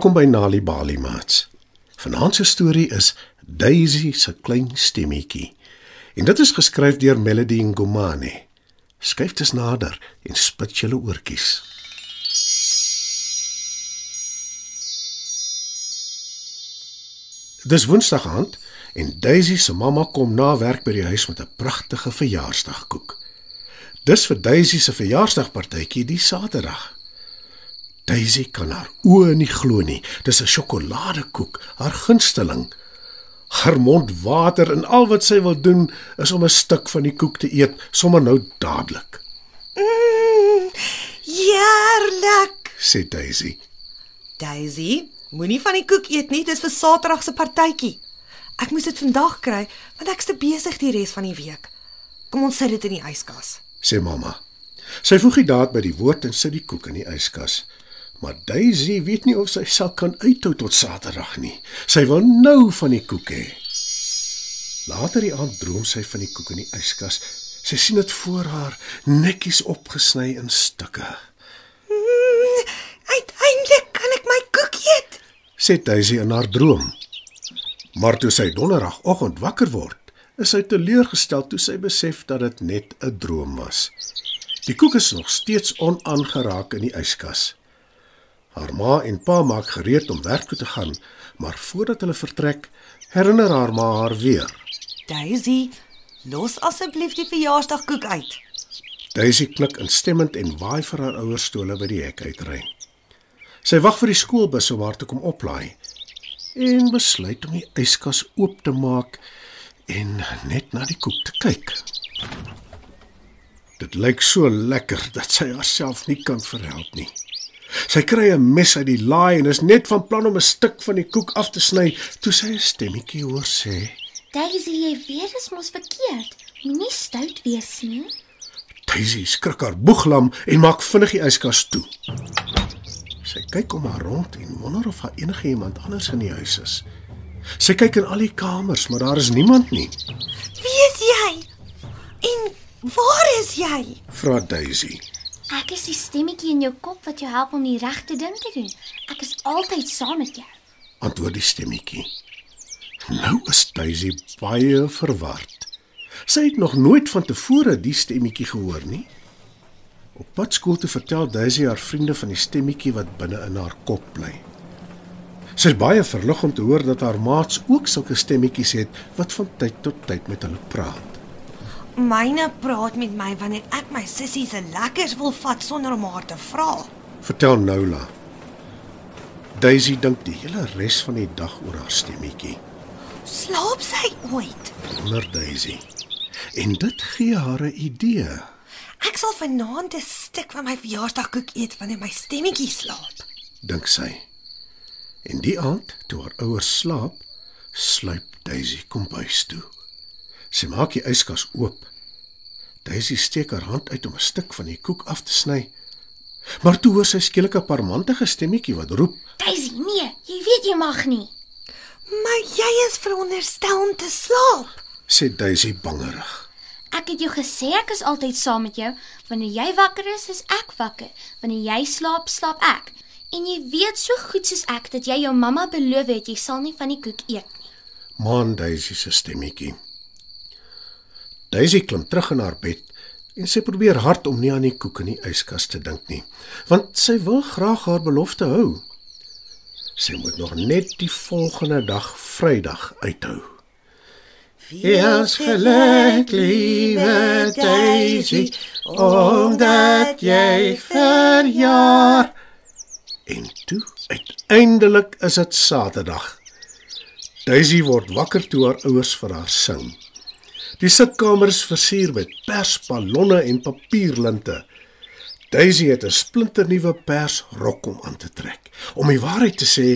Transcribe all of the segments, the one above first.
Welkom by Nali Bali Mats. Vanaand se storie is Daisy se klein stemmetjie. En dit is geskryf deur Melody Ngomane. Skryf dit nader en spit julle oortjies. Dis Woensdag aand en Daisy se mamma kom na werk by die huis met 'n pragtige verjaarsdagkoek. Dis vir Daisy se verjaarsdagpartytjie die Saterdag. Daisy kan haar oë nie glo nie. Dis 'n sjokoladekoek, haar gunsteling. Haar mond water en al wat sy wil doen is om 'n stuk van die koek te eet, sommer nou dadelik. Mm, heerlik. Sê Daisy. Daisy, moenie van die koek eet nie, dis vir Saterdag se partytjie. Ek moes dit vandag kry want ek's te besig die res van die week. Kom ons sit dit in die yskas. Sê mamma. Sy voeg die daad by die woord en sit die koek in die yskas. Maar Daisy weet nie of sy sal kan uithou tot Saterdag nie. Sy wil nou van die koek hê. Later die aand droom sy van die koek in die yskas. Sy sien dit voor haar, netjies opgesny in stukke. Mm, uiteindelik kan ek my koek eet. Sê Daisy in haar droom. Maar toe sy donderdagoggend wakker word, is sy teleurgestel toe sy besef dat dit net 'n droom was. Die koek is nog steeds onaangeraak in die yskas. Haar ma en pa maak gereed om werk toe te gaan, maar voordat hulle vertrek, herinner haar ma haar weer. Daisy, los asseblief die verjaarsdagkoek uit. Daisy knik instemmend en waai vir haar ouers toe hulle by die hek uitry. Sy wag vir die skoolbus om haar te kom oplaai en besluit om die yskas oop te maak en net na die koek te kyk. Dit lyk so lekker dat sy haarself nie kan verhelp nie. Sy kry 'n mes uit die laai en is net van plan om 'n stuk van die koek af te sny toe sy 'n stemmetjie hoor sê: "Daisy, jy weet dit mos verkeerd. Moenie stout wees nie." Daisy skrik haar boeglam en maak vinnig die yskas toe. Sy kyk om haar rond en wonder of daar enige iemand anders in die huis is. Sy kyk in al die kamers, maar daar is niemand nie. Wie is jy? En waar is jy? Vra Daisy. Ek is die stemmetjie in jou kop wat jou help om die regte ding te doen. Ek is altyd saam met jou. Antwoord die stemmetjie. Nou is Daisy baie verward. Sy het nog nooit van tevore die stemmetjie gehoor nie. Op pad skool toe vertel Daisy haar vriende van die stemmetjie wat binne in haar kop bly. Sy is baie verlig om te hoor dat haar maats ook sulke stemmetjies het wat van tyd tot tyd met hulle praat. Myne praat met my wanneer ek my sussie se lekkers wil vat sonder om haar te vra. Vertel Noula. Daisy dink die hele res van die dag oor haar stemmetjie. Slaap sy ooit? Wonder Daisy. En dit gee haar 'n idee. Ek sal vanaand 'n stuk van my verjaarsdagkoek eet wanneer my stemmetjie slaap. Dink sy. En die aand, toe haar ouers slaap, sluip Daisy kombuis toe. Sy maak die yskas oop. Daisy steek haar hand uit om 'n stuk van die koek af te sny. Maar toe hoor sy skielik 'n parmantige stemmetjie wat roep: Daisy, nee, jy weet jy mag nie. Maar jy is veronderstel om te slaap. sê Daisy bangerig. Ek het jou gesê ek is altyd saam met jou. Wanneer jy wakker is, is ek wakker. Wanneer jy slaap, slaap ek. En jy weet so goed soos ek dat jy jou mamma beloof het jy sal nie van die koek eet nie. Maan Daisy se stemmetjie. Daisy klim terug in haar bed en sy probeer hard om nie aan die koek in die yskas te dink nie, want sy wil graag haar belofte hou. Sy moet nog net die volgende dag, Vrydag, uithou. Wees geluk, liewe Daisy, omdat jy verjaar. En toe, uiteindelik is dit Saterdag. Daisy word wakker toe haar ouers vir haar sing. Die sitkamer is versier met persballonne en papierlinte. Daisy het 'n splinternuwe pers rok om aan te trek. Om die waarheid te sê,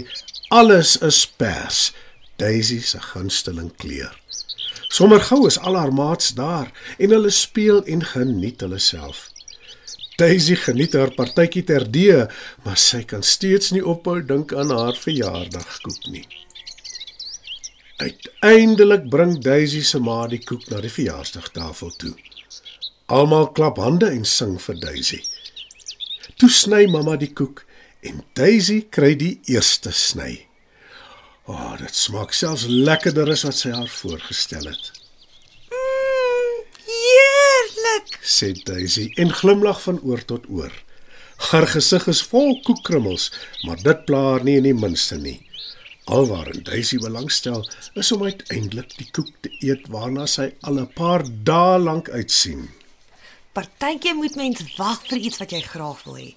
alles is pers. Daisy se gunsteling kleur. Sommer gou is al haar maats daar en hulle speel en geniet hulle self. Daisy geniet haar partytjie terdee, maar sy kan steeds nie ophou dink aan haar verjaardagkoek nie. Uiteindelik bring Daisy se ma die koek na die verjaarsdagtafel toe. Almal klap hande en sing vir Daisy. Toe sny mamma die koek En Daisy kry die eerste sny. O, oh, dit smaak selfs lekkerder as wat sy haar voorgestel het, Mm, heerlik. sê Daisy en glimlag van oor tot oor. Haar gesig is vol koekkrummels, maar dit pla haar nie in die minste nie. Alwaarin Daisy belangstel is om uiteindelik die koek te eet waarna sy al 'n paar dae lank uitsien. Partykeer moet mens wag vir iets wat jy graag wil hê.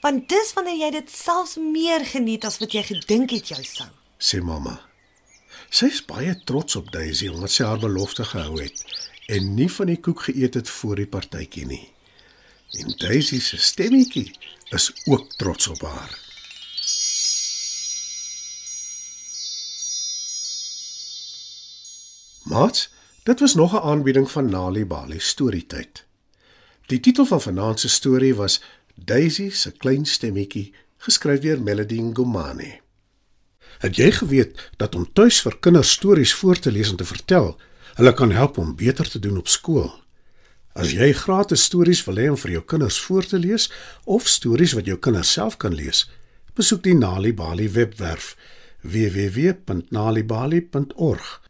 Want dis wanneer jy dit selfs meer geniet as wat jy gedink het jy sou. sê mamma. Sy is baie trots op Daisy omdat sy haar belofte gehou het en nie van die koek geëet het voor die partytjie nie. En Daisy se stemmetjie is ook trots op haar. Mats, dit was nog 'n aanbieding van Nali Bali storietyd. Die titel van vanaand se storie was Daisy se klein stemmetjie, geskryf deur Melody Ngomane. Het jy geweet dat om tuis vir kinders stories voor te lees en te vertel, hulle kan help om beter te doen op skool? As jy gratis stories wil hê om vir jou kinders voor te lees of stories wat jou kinders self kan lees, besoek die Nali Bali webwerf www.nalibali.org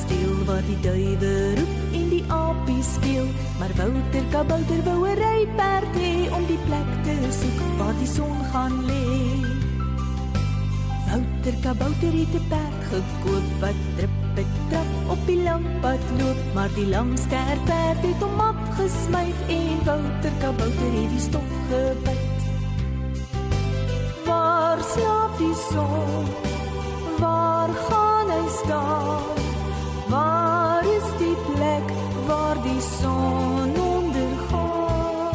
Kasteel waar die duwe roep en die apies speel. Maar Bouter kabouter wou 'n ryperd hê om die plek te soek waar die son gaan lê. Bouter kabouter het 'n perd gekoop wat trip en trap op die lampad loop, maar die lang sterk perd het hom afgesmy en Bouter kabouter het die stof gebyt. Waar slaap die son? Waar gaan hy staan? Waar die son ondergaan?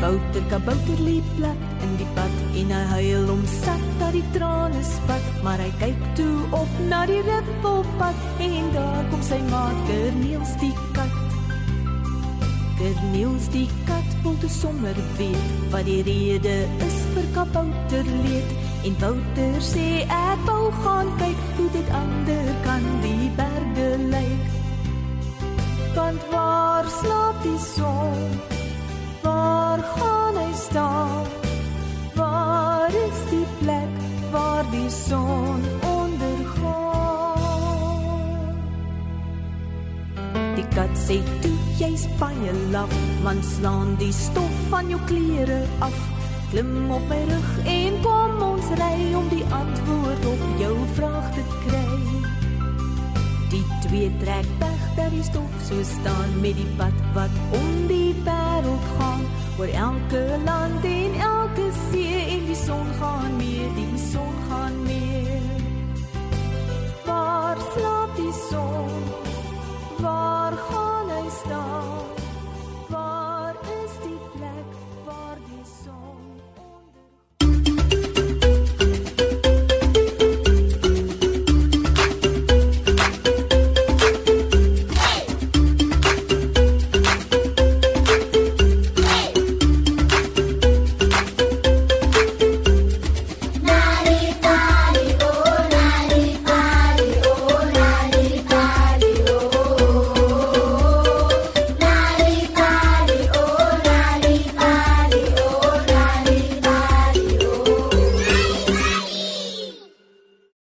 Bouter kabouter liep plat in die pad en hy huil om sat dat die trane spat, maar hy kyk toe op na die ribbelpad en daar kom sy maat Kerniels die kat. Kerniels die kat wil te sommer weet wat die rede is vir kabouter leed en Bouter sê ek wou gaan kyk hoe dit ander kan die berge lyk. Want waar slaap die son? Waar gaan hy staan? Waar is die plek waar die son ondergaan? Die kat sê toe jy's baie laf, man slaan die stof van jou klere af. Klim op my rug en kom ons ry om die antwoord op jou vraag te kry. Die twee trek weg daar die stof so staan met die pad wat om die wêreld gaan, oor elke land en elke see en die son gaan mee, die son gaan mee. Waar slaap die son? Waar gaan hy staan?